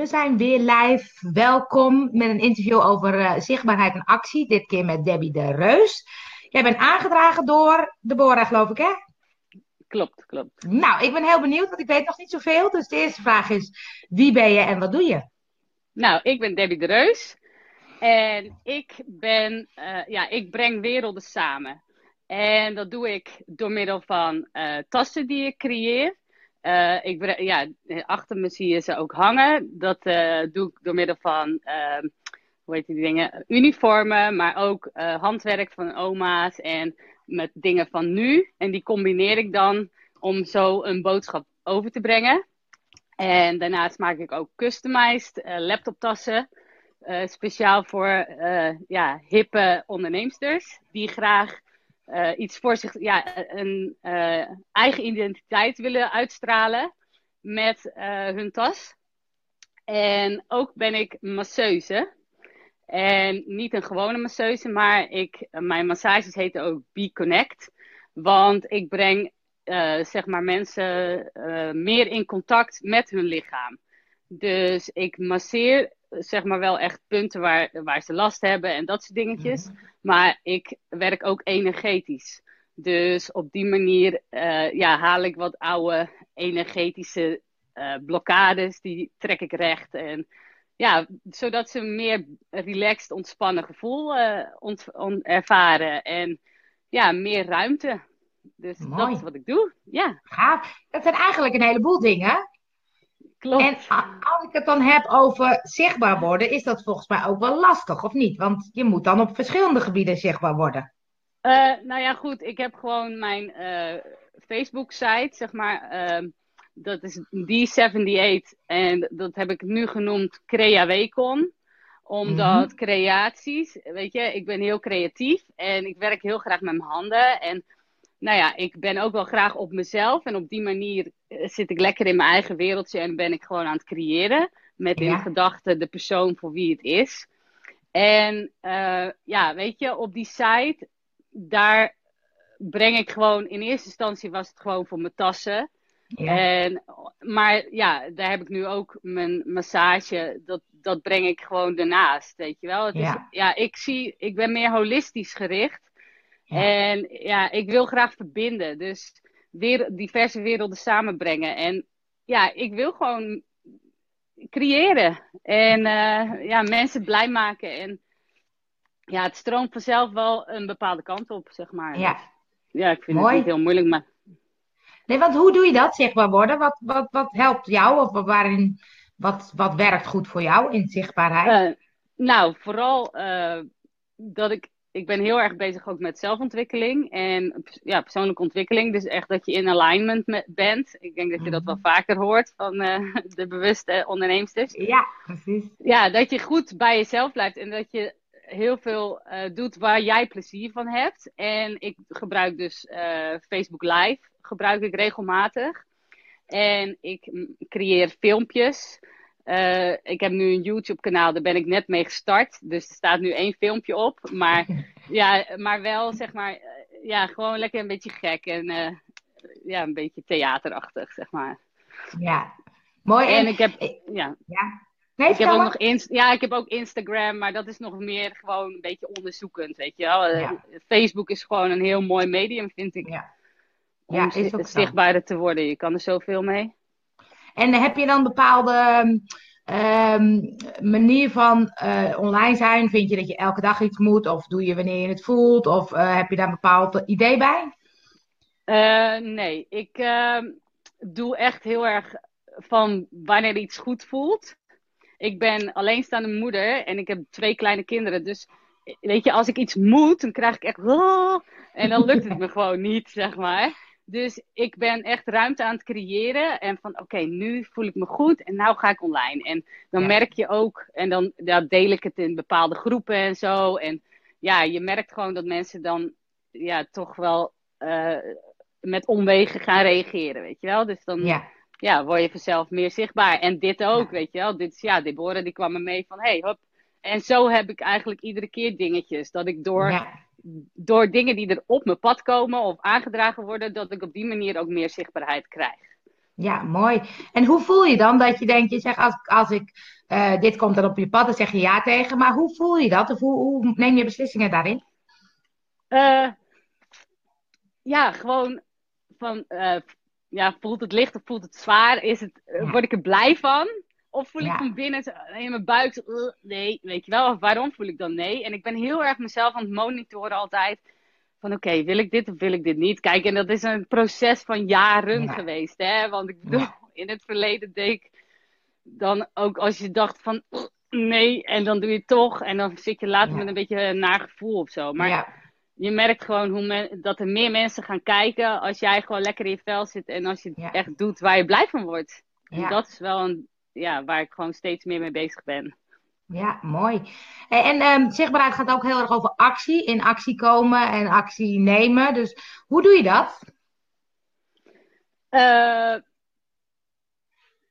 We zijn weer live. Welkom met een interview over uh, zichtbaarheid en actie. Dit keer met Debbie de Reus. Jij bent aangedragen door Deborah, geloof ik, hè? Klopt, klopt. Nou, ik ben heel benieuwd, want ik weet nog niet zoveel. Dus de eerste vraag is: wie ben je en wat doe je? Nou, ik ben Debbie de Reus. En ik ben, uh, ja, ik breng werelden samen. En dat doe ik door middel van uh, tassen die ik creëer. Uh, ik, ja, achter me zie je ze ook hangen. Dat uh, doe ik door middel van, uh, hoe heet die dingen, uniformen, maar ook handwerk van oma's en met dingen van nu. En die combineer ik dan om zo een boodschap over te brengen. En daarnaast maak ik ook customized laptoptassen. speciaal voor ja, hippe onderneemsters die graag uh, iets voor zich, ja, een uh, eigen identiteit willen uitstralen met uh, hun tas. En ook ben ik masseuse. En niet een gewone masseuse, maar ik, mijn massages heten ook Be Connect. Want ik breng zeg maar mensen meer in contact met hun lichaam. Dus ik masseer zeg maar wel echt punten waar, waar ze last hebben en dat soort dingetjes. Mhm. Maar ik werk ook energetisch. Dus op die manier uh, ja, haal ik wat oude energetische uh, blokkades, die trek ik recht. En ja, zodat ze een meer relaxed, ontspannen gevoel uh, ont, on, ervaren. En ja, meer ruimte. Dus Mooi. dat is wat ik doe. Ja. Gaaf. Dat zijn eigenlijk een heleboel dingen. Klopt. En als ik het dan heb over zichtbaar worden, is dat volgens mij ook wel lastig, of niet? Want je moet dan op verschillende gebieden zichtbaar worden. Uh, nou ja, goed. Ik heb gewoon mijn uh, Facebook-site, zeg maar. Uh, dat is D78. En dat heb ik nu genoemd Crea Wecon. Omdat mm creaties, weet je, ik ben heel creatief. En ik werk heel graag met mijn handen. En nou ja, ik ben ook wel graag op mezelf. En op die manier eh, zit ik lekker in mijn eigen wereldje en ben ik gewoon aan het creëren. Met in gedachten de persoon voor wie het is. En uh, ja, weet je, op die site, daar breng ik gewoon, in eerste instantie was het gewoon voor mijn tassen. Ja. En, maar ja, daar heb ik nu ook mijn massage, dat, dat breng ik gewoon daarnaast, weet je wel. Het ja. Is, ja, ik zie, ik ben meer holistisch gericht. En ja, ik wil graag verbinden. Dus weer diverse werelden samenbrengen. En ja, ik wil gewoon creëren. En uh, ja, mensen blij maken. En ja, het stroomt vanzelf wel een bepaalde kant op, zeg maar. Ja, dus, ja ik vind het niet heel moeilijk, maar... Nee, want hoe doe je dat, zichtbaar worden? Wat, wat, wat helpt jou? Of waarin, wat, wat werkt goed voor jou in zichtbaarheid? Uh, nou, vooral uh, dat ik ik ben heel erg bezig ook met zelfontwikkeling en ja, persoonlijke ontwikkeling. Dus echt dat je in alignment met, bent. Ik denk dat je dat wel mhm. vaker hoort van uh, de bewuste onderneemsters. Ja, precies. Ja, dat je goed bij jezelf blijft en dat je heel veel uh, doet waar jij plezier van hebt. En ik gebruik dus uh, Facebook Live, gebruik ik regelmatig. En ik creëer filmpjes. Uh, ik heb nu een YouTube-kanaal, daar ben ik net mee gestart. Dus er staat nu één filmpje op. Maar, ja, maar wel, zeg maar, uh, ja, gewoon lekker een beetje gek en uh, ja, een beetje theaterachtig, zeg maar. Ja, mooi. En, en ik heb, ja. ja. Nee, ik heb ook nog inst ja, ik heb ook Instagram, maar dat is nog meer gewoon een beetje onderzoekend, weet je wel. Ja. Facebook is gewoon een heel mooi medium, vind ik. Ja, ja om is ook zichtbaarder te worden. Je kan er zoveel mee. En heb je dan bepaalde um, manier van uh, online zijn? Vind je dat je elke dag iets moet? Of doe je wanneer je het voelt? Of uh, heb je daar een bepaald idee bij? Uh, nee, ik ehm, doe echt heel erg van wanneer iets goed voelt. Ik ben alleenstaande moeder en ik heb twee kleine kinderen. Dus weet je, als ik iets moet, dan krijg ik echt. En dan lukt het me gewoon niet, zeg maar. Dus ik ben echt ruimte aan het creëren. En van oké, nu voel ik me goed en nou ga ik online. En dan merk je ook, en dan ja, deel ik het in bepaalde groepen en zo. En ja, je merkt gewoon dat mensen dan ja, toch wel uh, met omwegen gaan reageren, weet je wel. Dus dan ja. ja word je vanzelf meer zichtbaar. En dit ook, weet je wel. Dit is, ja, Deborah die kwam er mee van, hey, hop. En zo heb ik eigenlijk iedere keer dingetjes. Dat ik door door dingen die er op mijn pad komen of aangedragen worden, dat ik op die manier ook meer zichtbaarheid krijg. Ja, mooi. En hoe voel je dan dat je denkt, je zegt als, als ik, uh, dit komt er op je pad, dan zeg je ja tegen. Maar hoe voel je dat? Of hoe, hoe neem je beslissingen daarin? Uh, ja, gewoon van, uh, ja, voelt het licht of voelt het zwaar? Is het, Word ik er blij van? Of voel ik van binnen in mijn buik, nee, weet je wel? Of waarom voel ik dan nee? En ik ben heel erg mezelf aan het monitoren altijd van oké, wil ik dit of wil ik dit niet? Kijk, en dat is een proces van jaren geweest, hè? Want ik bedoel, in het verleden deed ik dan ook als je dacht van nee, en dan doe je het toch, en dan zit je later met een beetje een naar gevoel of zo. Maar je merkt gewoon hoe dat er meer mensen gaan kijken als jij gewoon lekker in je vel zit en als je het echt doet waar je blij van wordt. En dat is wel een, ja, waar ik gewoon steeds meer mee bezig ben. Ja, mooi. En um, zichtbaarheid gaat ook heel erg over actie. In actie komen en actie nemen. Dus hoe doe je dat? Uh,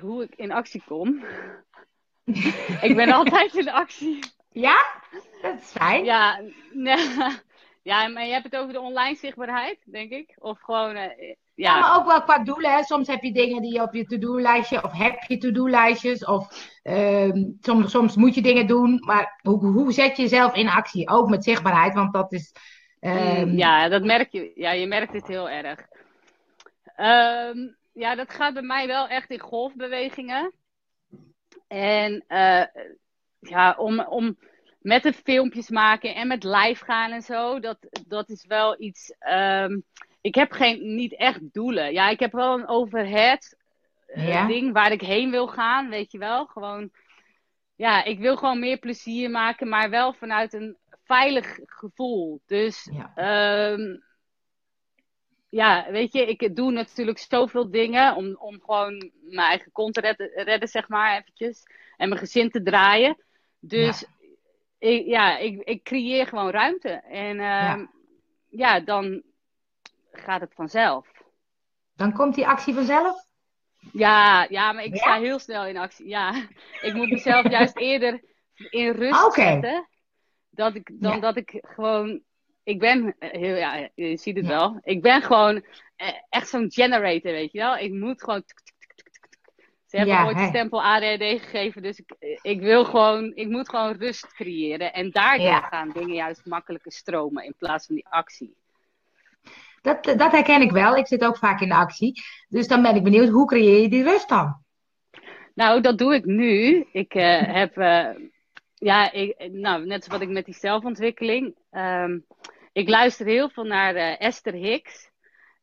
hoe ik in actie kom. ik ben altijd in actie. Ja? Dat is fijn. Ja, ja, maar je hebt het over de online zichtbaarheid, denk ik. Of gewoon. Uh, ja. maar ook wel qua doelen. Hè. Soms heb je dingen die je op je to-do-lijstje, of heb je to-do-lijstjes, of uh, soms, soms moet je dingen doen. Maar hoe, hoe zet je jezelf in actie? Ook met zichtbaarheid, want dat is. Um... Ja, dat merk je. Ja, je merkt het heel erg. Um, ja, dat gaat bij mij wel echt in golfbewegingen. En uh, ja, om, om met de filmpjes maken en met live gaan en zo, dat, dat is wel iets. Um, ik heb geen, niet echt doelen. Ja, ik heb wel een overhead uh, ding waar ik heen wil gaan, weet je wel. Gewoon, ja, ik wil gewoon meer plezier maken, maar wel vanuit een veilig gevoel. Dus, ja, um, ja weet je, ik doe natuurlijk zoveel dingen om, om gewoon mijn eigen kont te redden, redden, zeg maar, eventjes. En mijn gezin te draaien. Dus, ja, ik, ja, ik, ik creëer gewoon ruimte. En, ja. ja, dan gaat het vanzelf. Dan komt die actie vanzelf? Ja, ja maar ik sta heel snel in actie. Ja, ik moet mezelf juist eerder in rust okay. zetten. Dat ik, dan ja. dat ik gewoon. Ik ben heel, ja, je ziet het ja. wel. Ik ben gewoon echt zo'n generator, weet je wel. Ik moet gewoon. Ze hebben ooit de stempel ADD gegeven, dus ik, ik wil gewoon, ik moet gewoon rust creëren. En daardoor gaan dingen juist makkelijker stromen in plaats van die actie. Dat, dat herken ik wel. Ik zit ook vaak in de actie. Dus dan ben ik benieuwd, hoe creëer je die rust dan? Nou, dat doe ik nu. Ik uh, heb, uh, ja, ik, nou, net zoals ik met die zelfontwikkeling. Um, ik luister heel veel naar uh, Esther Hicks.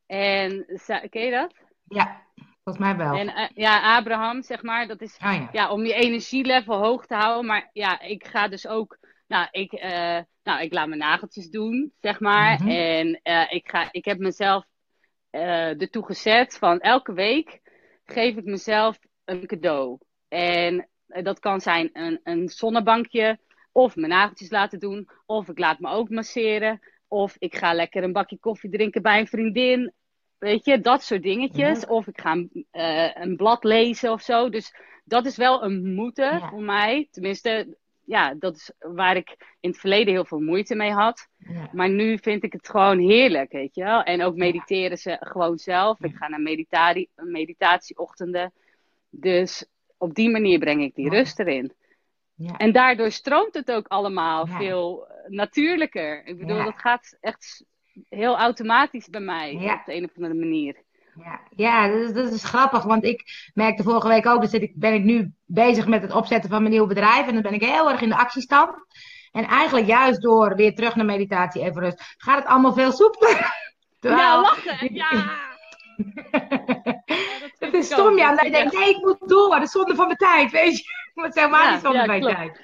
En, ken je dat? Ja, volgens mij wel. En ja, Abraham, zeg maar. Dat is oh, ja. ja. om je energielevel hoog te houden. Maar ja, ik ga dus ook nou, ik, nou, ik laat mijn nageltjes doen, zeg maar. Mm -hmm. En uh, ik, ga, ik heb mezelf uh, ertoe gezet van elke week geef ik mezelf een cadeau. En dat kan zijn een, een zonnebankje, of mijn nageltjes laten doen, of ik laat me ook masseren, of ik ga lekker een bakje koffie drinken bij een vriendin. Weet je, dat soort dingetjes. Mm -hmm. Of ik ga een blad lezen of zo. Dus dat is wel een moeten ja. voor mij. Tenminste, ja, dat is waar ik in het verleden heel veel moeite mee had. Ja. Maar nu vind ik het gewoon heerlijk, weet je wel. En ook mediteren ze gewoon zelf. Ik ga naar meditatie, meditatieochtenden. Dus op die manier breng ik die ja. rust erin. Ja. En daardoor stroomt het ook allemaal veel natuurlijker. Ik bedoel, dat gaat echt heel automatisch bij mij op de een of andere manier. Ja, ja dat, is, dat is grappig, want ik merkte vorige week ook, dus ik, ben ik nu bezig met het opzetten van mijn nieuw bedrijf en dan ben ik heel erg in de actiestand. En eigenlijk juist door weer terug naar meditatie even rust, gaat het allemaal veel soepeler. Ja, lachen, ja! het is stom, ja, omdat je denkt, nee, ik moet door, dat is zonde van mijn tijd, weet je. Maar zeg maar ja, niet zonde ja, van mijn tijd.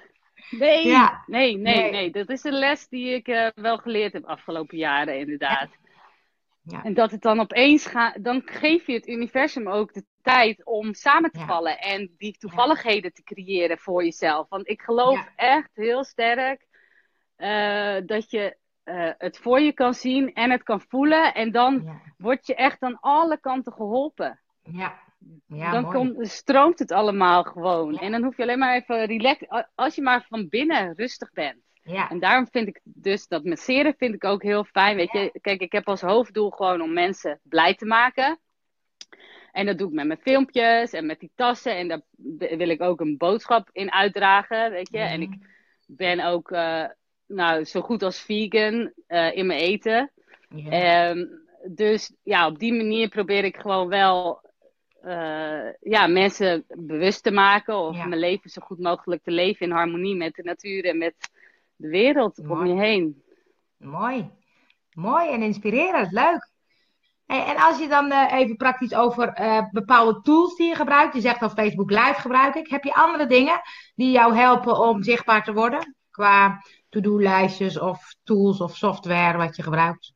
Nee, ja. nee, nee, nee, nee, Dat is een les die ik uh, wel geleerd heb afgelopen jaren, inderdaad. Ja. En dat het dan opeens gaat, dan geef je het universum ook de tijd om samen te ja. vallen en die toevalligheden te creëren voor jezelf. Want ik geloof echt heel sterk uh, dat je uh, het voor je kan zien en het kan voelen. En dan word je echt aan alle kanten geholpen. Ja. Ja, dan komt, stroomt het allemaal gewoon. En dan hoef je alleen maar even relaxed. Als je maar van binnen rustig bent. Ja. En daarom vind ik dus dat masseren vind ik ook heel fijn. Weet ja. je, kijk, ik heb als hoofddoel gewoon om mensen blij te maken. En dat doe ik met mijn filmpjes en met die tassen. En daar wil ik ook een boodschap in uitdragen, weet je. En Mhm. ik ben ook eh, nou, zo goed als vegan eh, in mijn eten. Ehm, dus ja, op die manier probeer ik gewoon wel eh, ja, mensen bewust te maken. Of Ja. mijn leven zo goed mogelijk te leven in harmonie met de natuur en met de wereld om je heen. Mooi. Mooi en inspirerend. Leuk. Hey, en als je dan eh, even praktisch over eh, bepaalde tools die je gebruikt. Je zegt al Facebook Live gebruik ik. Heb je andere dingen die jou helpen om zichtbaar te worden? Qua to-do-lijstjes of tools of software wat je gebruikt?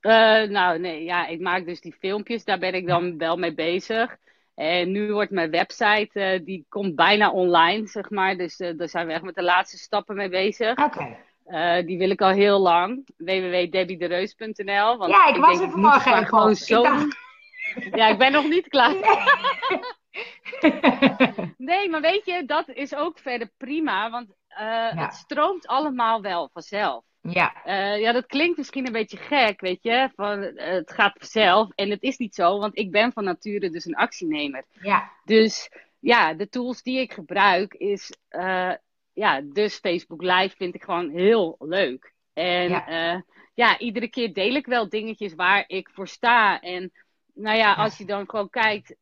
Eh, nou, nee, ja, ik maak dus die filmpjes, daar ben ik dan wel mee bezig. En nu wordt mijn website, eh, die komt bijna online, zeg maar. Dus eh, daar zijn we echt met de laatste stappen mee bezig. Oké. Eh, die wil ik al heel lang. www.debbiedereus.nl. Want Ja, ik was denk, er vanmorgen even gewoon zo. Dacht- Ja, ik ben nog niet klaar. Nee, maar weet je, dat is ook verder prima. Want het stroomt allemaal wel vanzelf. Ja, Eh, ja, dat klinkt misschien een beetje gek, weet je. Van, eh, het gaat vanzelf. En het is niet zo, want ik ben van nature dus een actienemer. ja, Dus ja, de tools die ik gebruik is... eh, ja, dus Facebook Live vind ik gewoon heel leuk. En Ja. ja. ja, iedere keer deel ik wel dingetjes waar ik voor sta. En nou ja, als je dan gewoon kijkt...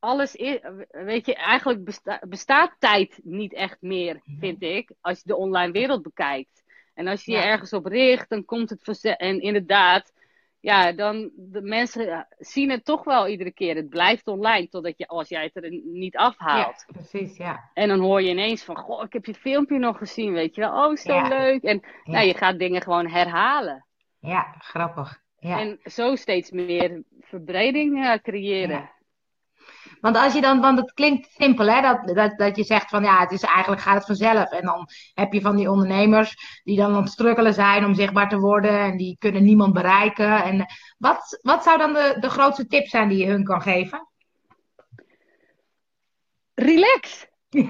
Alles is, weet je, eigenlijk besta- bestaat tijd niet echt meer, vind ik, als je de online wereld bekijkt. En als je je Ja. ergens op richt, dan komt het. En inderdaad, ja, dan de mensen zien het toch wel iedere keer. Het blijft online totdat je, als jij het er niet ja, afhaalt. precies, ja. En dan hoor je ineens van, goh, ik heb je filmpje nog gezien, weet je wel. Oh, zo Ja. leuk. En Ja. nou, je gaat dingen gewoon herhalen. Ja, grappig. Ja. En zo steeds meer verbreding eh, creëren. Want als je dan, want het klinkt simpel, hè, dat, dat, dat je zegt van ja, het is eigenlijk gaat het vanzelf. En dan heb je van die ondernemers die dan aan het strukkelen zijn om zichtbaar te worden en die kunnen niemand bereiken. En wat, wat zou dan de, de grootste tip zijn die je hun kan geven? Relax!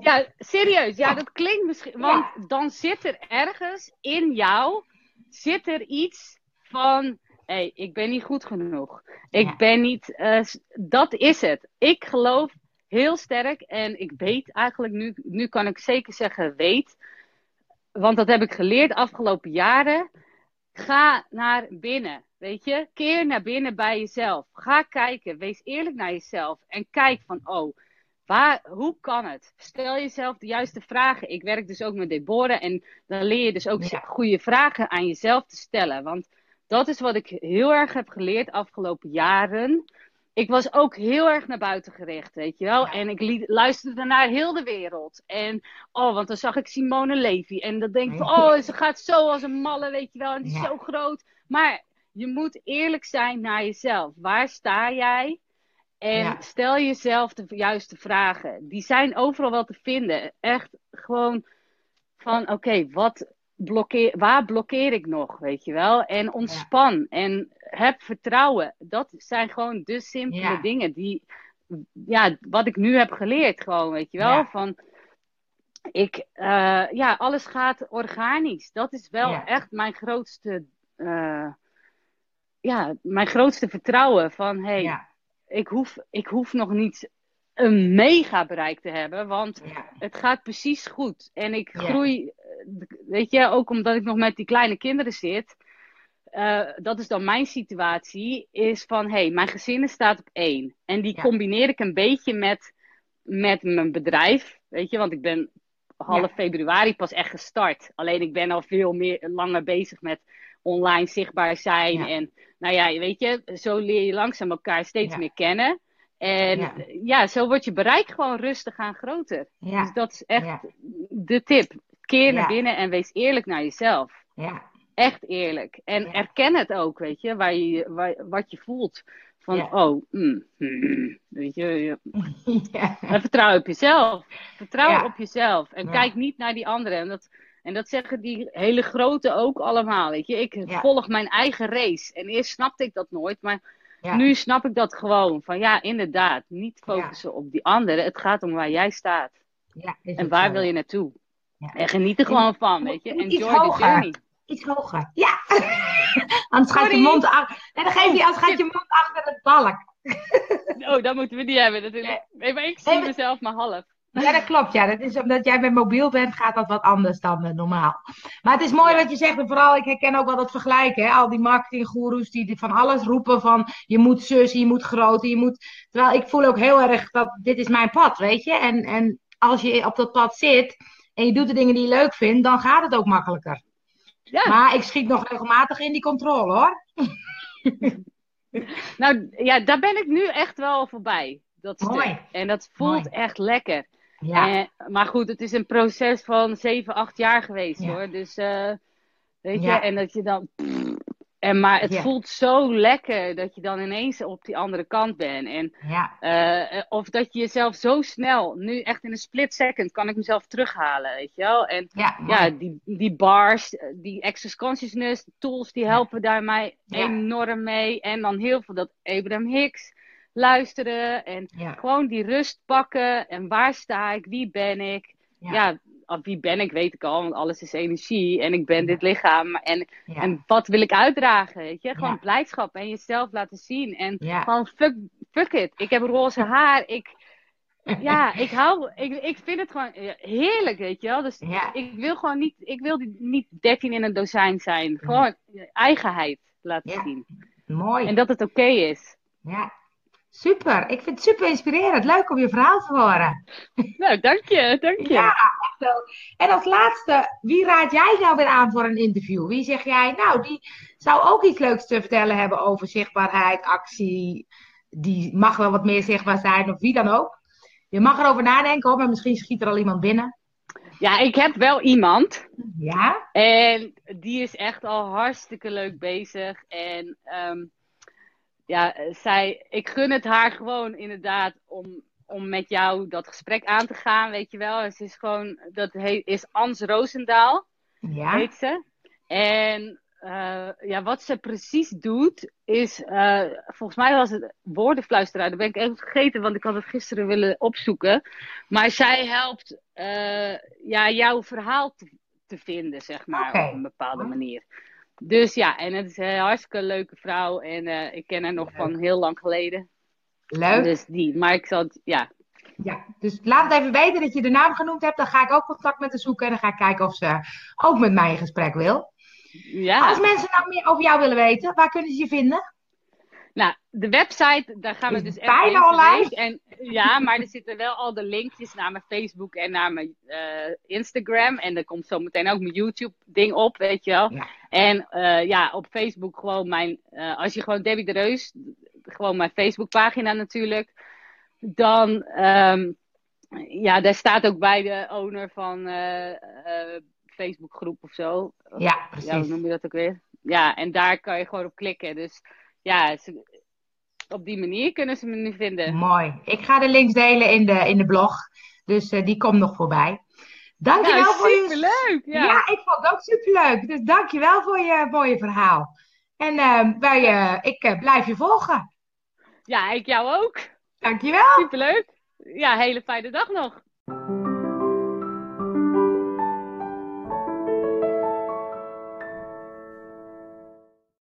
Ja, serieus. Ja, dat klinkt misschien. Want dan zit er ergens in jou zit er iets van. Hé, hey, ik ben niet goed genoeg. Ik Ja. ben niet. eh, dat is het. Ik geloof heel sterk en ik weet eigenlijk nu. Nu kan ik zeker zeggen, weet. Want dat heb ik geleerd afgelopen jaren. Ga naar binnen. Weet je, keer naar binnen bij jezelf. Ga kijken. Wees eerlijk naar jezelf. En kijk van, oh, Waar, hoe kan het? Stel jezelf de juiste vragen. Ik werk dus ook met Deborah en dan leer je dus ook Ja. goede vragen aan jezelf te stellen. Want dat is wat ik heel erg heb geleerd afgelopen jaren. Ik was ook heel erg naar buiten gericht, weet je wel. Ja. En ik liet, luisterde naar heel de wereld. En, oh, want dan zag ik Simone Levy. En dan denk ik oh, ze gaat zo als een malle, weet je wel. En die is Ja. zo groot. Maar je moet eerlijk zijn naar jezelf. Waar sta jij? En Ja. stel jezelf de juiste vragen. Die zijn overal wel te vinden. Echt gewoon van, oké, wat blokkeer, waar blokkeer ik nog, weet je wel? En ontspan en heb vertrouwen. Dat zijn gewoon de simpele Ja. dingen die, ja, wat ik nu heb geleerd gewoon, weet je wel? Ja. Van, ik, eh, ja, alles gaat organisch. Dat is wel echt mijn grootste, eh, ja, mijn grootste vertrouwen van, hey, ik hoef, ik hoef nog niet een mega bereik te hebben, want het gaat precies goed. En ik groei, weet je, ook omdat ik nog met die kleine kinderen zit. eh, dat is dan mijn situatie, is van, hé, hey, mijn gezin staat op één. En die Ja. combineer ik een beetje met, met mijn bedrijf, weet je, want ik ben half Ja. februari pas echt gestart. Alleen ik ben al veel meer, langer bezig met online zichtbaar zijn. Ja. En nou ja, weet je, zo leer je langzaam elkaar steeds meer kennen. En Ja. ja. zo wordt je bereik gewoon rustig aan groter. ja, Dus dat is echt Ja. de tip. Keer naar binnen en wees eerlijk naar jezelf. ja, Echt eerlijk. En erken het ook, weet je, waar je waar, wat je voelt. Van, Ja. oh, mm, mm, weet je, je- ja. en vertrouw op jezelf. Vertrouw Ja. op jezelf. En kijk niet naar die anderen. En dat, en dat zeggen die hele grote ook allemaal. Weet je, ik volg mijn eigen race. En eerst snapte ik dat nooit, maar nu snap ik dat gewoon. Van ja, inderdaad, niet focussen op die anderen. Het gaat om waar jij staat. En waar zo. wil je naartoe? Ja. En geniet er gewoon van, weet je. iets Enjoy the hoger. journey. Iets hoger. Ja. Anders gaat je mond, ach- nee, dan geef je, anders gaat je mond achter het balk. Oh, dat moeten we niet hebben natuurlijk. Nee, maar ik zie Nee, mezelf maar half. Ja, dat klopt. Ja, dat is omdat jij met mobiel bent, gaat dat wat anders dan eh, normaal. Maar het is mooi Ja. wat je zegt. En vooral, ik herken ook wel dat vergelijken. Hè? Al die marketinggoeroes die die van alles roepen van je moet zus, je moet groter, je moet... Terwijl ik voel ook heel erg dat dit is mijn pad, weet je. En, en als je op dat pad zit en je doet de dingen die je leuk vindt, dan gaat het ook makkelijker. Ja. Maar ik schiet nog regelmatig in die controle, hoor. Nou ja, daar ben ik nu echt wel voorbij. Dat stuk. Mooi. En dat voelt Mooi. echt lekker. Ja, En- maar goed, het is een proces van 7, 8 jaar geweest Ja. hoor. Dus eh, weet je, Ja. en dat je dan. En, maar het Ja. voelt zo lekker dat je dan ineens op die andere kant bent. En, ja, eh, of dat je jezelf zo snel, nu echt in een split second, kan ik mezelf terughalen, weet je wel. En ja, die, die bars, eh, die access consciousness tools, die helpen daar mij enorm mee. En dan heel veel dat Abraham Hicks luisteren en gewoon die rust pakken. En waar sta ik? Wie ben ik? Ja. Wie ben ik weet ik al, want alles is energie. En ik ben dit lichaam. En, ja, en wat wil ik uitdragen? Weet je? Gewoon Ja. blijdschap en jezelf laten zien. En ja. gewoon fuck, fuck it. Ik heb roze haar. Ik, ja, ik hou, ik, ik vind het gewoon eh, heerlijk, weet je wel. Dus ik wil gewoon niet, ik wil niet 13 in een dozijn zijn. Gewoon eigenheid laten zien. Mooi. En dat het oké is. Ja, super. Ik vind het super inspirerend. Leuk om je verhaal te horen. Nou, dank je, dank je. Ja, zo. En als laatste, wie raad jij nou weer aan voor een interview? Wie zeg jij, nou, die zou ook iets leuks te vertellen hebben over zichtbaarheid, actie. Die mag wel wat meer zichtbaar zijn, of wie dan ook. Je mag erover nadenken, hoor, maar misschien schiet er al iemand binnen. Ja, ik heb wel iemand. Ja? En die is echt al hartstikke leuk bezig. En ehm, ja, zij, ik gun het haar gewoon inderdaad om, om met jou dat gesprek aan te gaan, weet je wel. Ze is gewoon, dat heet, is Ans Roosendaal, Ja? heet ze. En eh, ja, wat ze precies doet, is, eh, volgens mij was het woordenfluisteraar. Dat ben ik even vergeten, want ik had het gisteren willen opzoeken. Maar zij helpt eh, ja, jouw verhaal te, te vinden, zeg maar, op een bepaalde manier. Dus ja, en het is een hartstikke leuke vrouw. En ik ken haar nog van heel lang geleden. Leuk. Dus die, maar ik zal het, ja. Ja, dus laat het even weten dat je de naam genoemd hebt. Dan ga ik ook contact met haar zoeken en dan ga ik kijken of ze ook met mij in gesprek wil. ja. Als mensen nog meer over jou willen weten, waar kunnen ze je vinden? Nou, de website, daar gaan we Is dus echt bijna online. En, ja, maar er zitten wel al de linkjes naar mijn Facebook en naar mijn eh, Instagram. En er komt zo meteen ook mijn YouTube-ding op, weet je wel. Ja. En eh, ja, op Facebook gewoon mijn... eh, als je gewoon Debbie de Reus, gewoon mijn Facebook-pagina natuurlijk. Dan, ehm, ja, daar staat ook bij de owner van eh eh Facebookgroep of zo. Ja, Ja, hoe precies. noem je dat ook weer? Ja, en daar kan je gewoon op klikken. Dus ja, ze- op die manier kunnen ze me nu vinden. Mooi. Ik ga de links delen in de, in de blog. Dus eh, die komt nog voorbij. Dankjewel Nou, voor je... superleuk! Ja. Ja. ik vond het ook superleuk. Dus dankjewel voor je mooie verhaal. En eh, wij, ik blijf je volgen. Ja, ik jou ook. Dankjewel. Superleuk. Ja, hele fijne dag nog.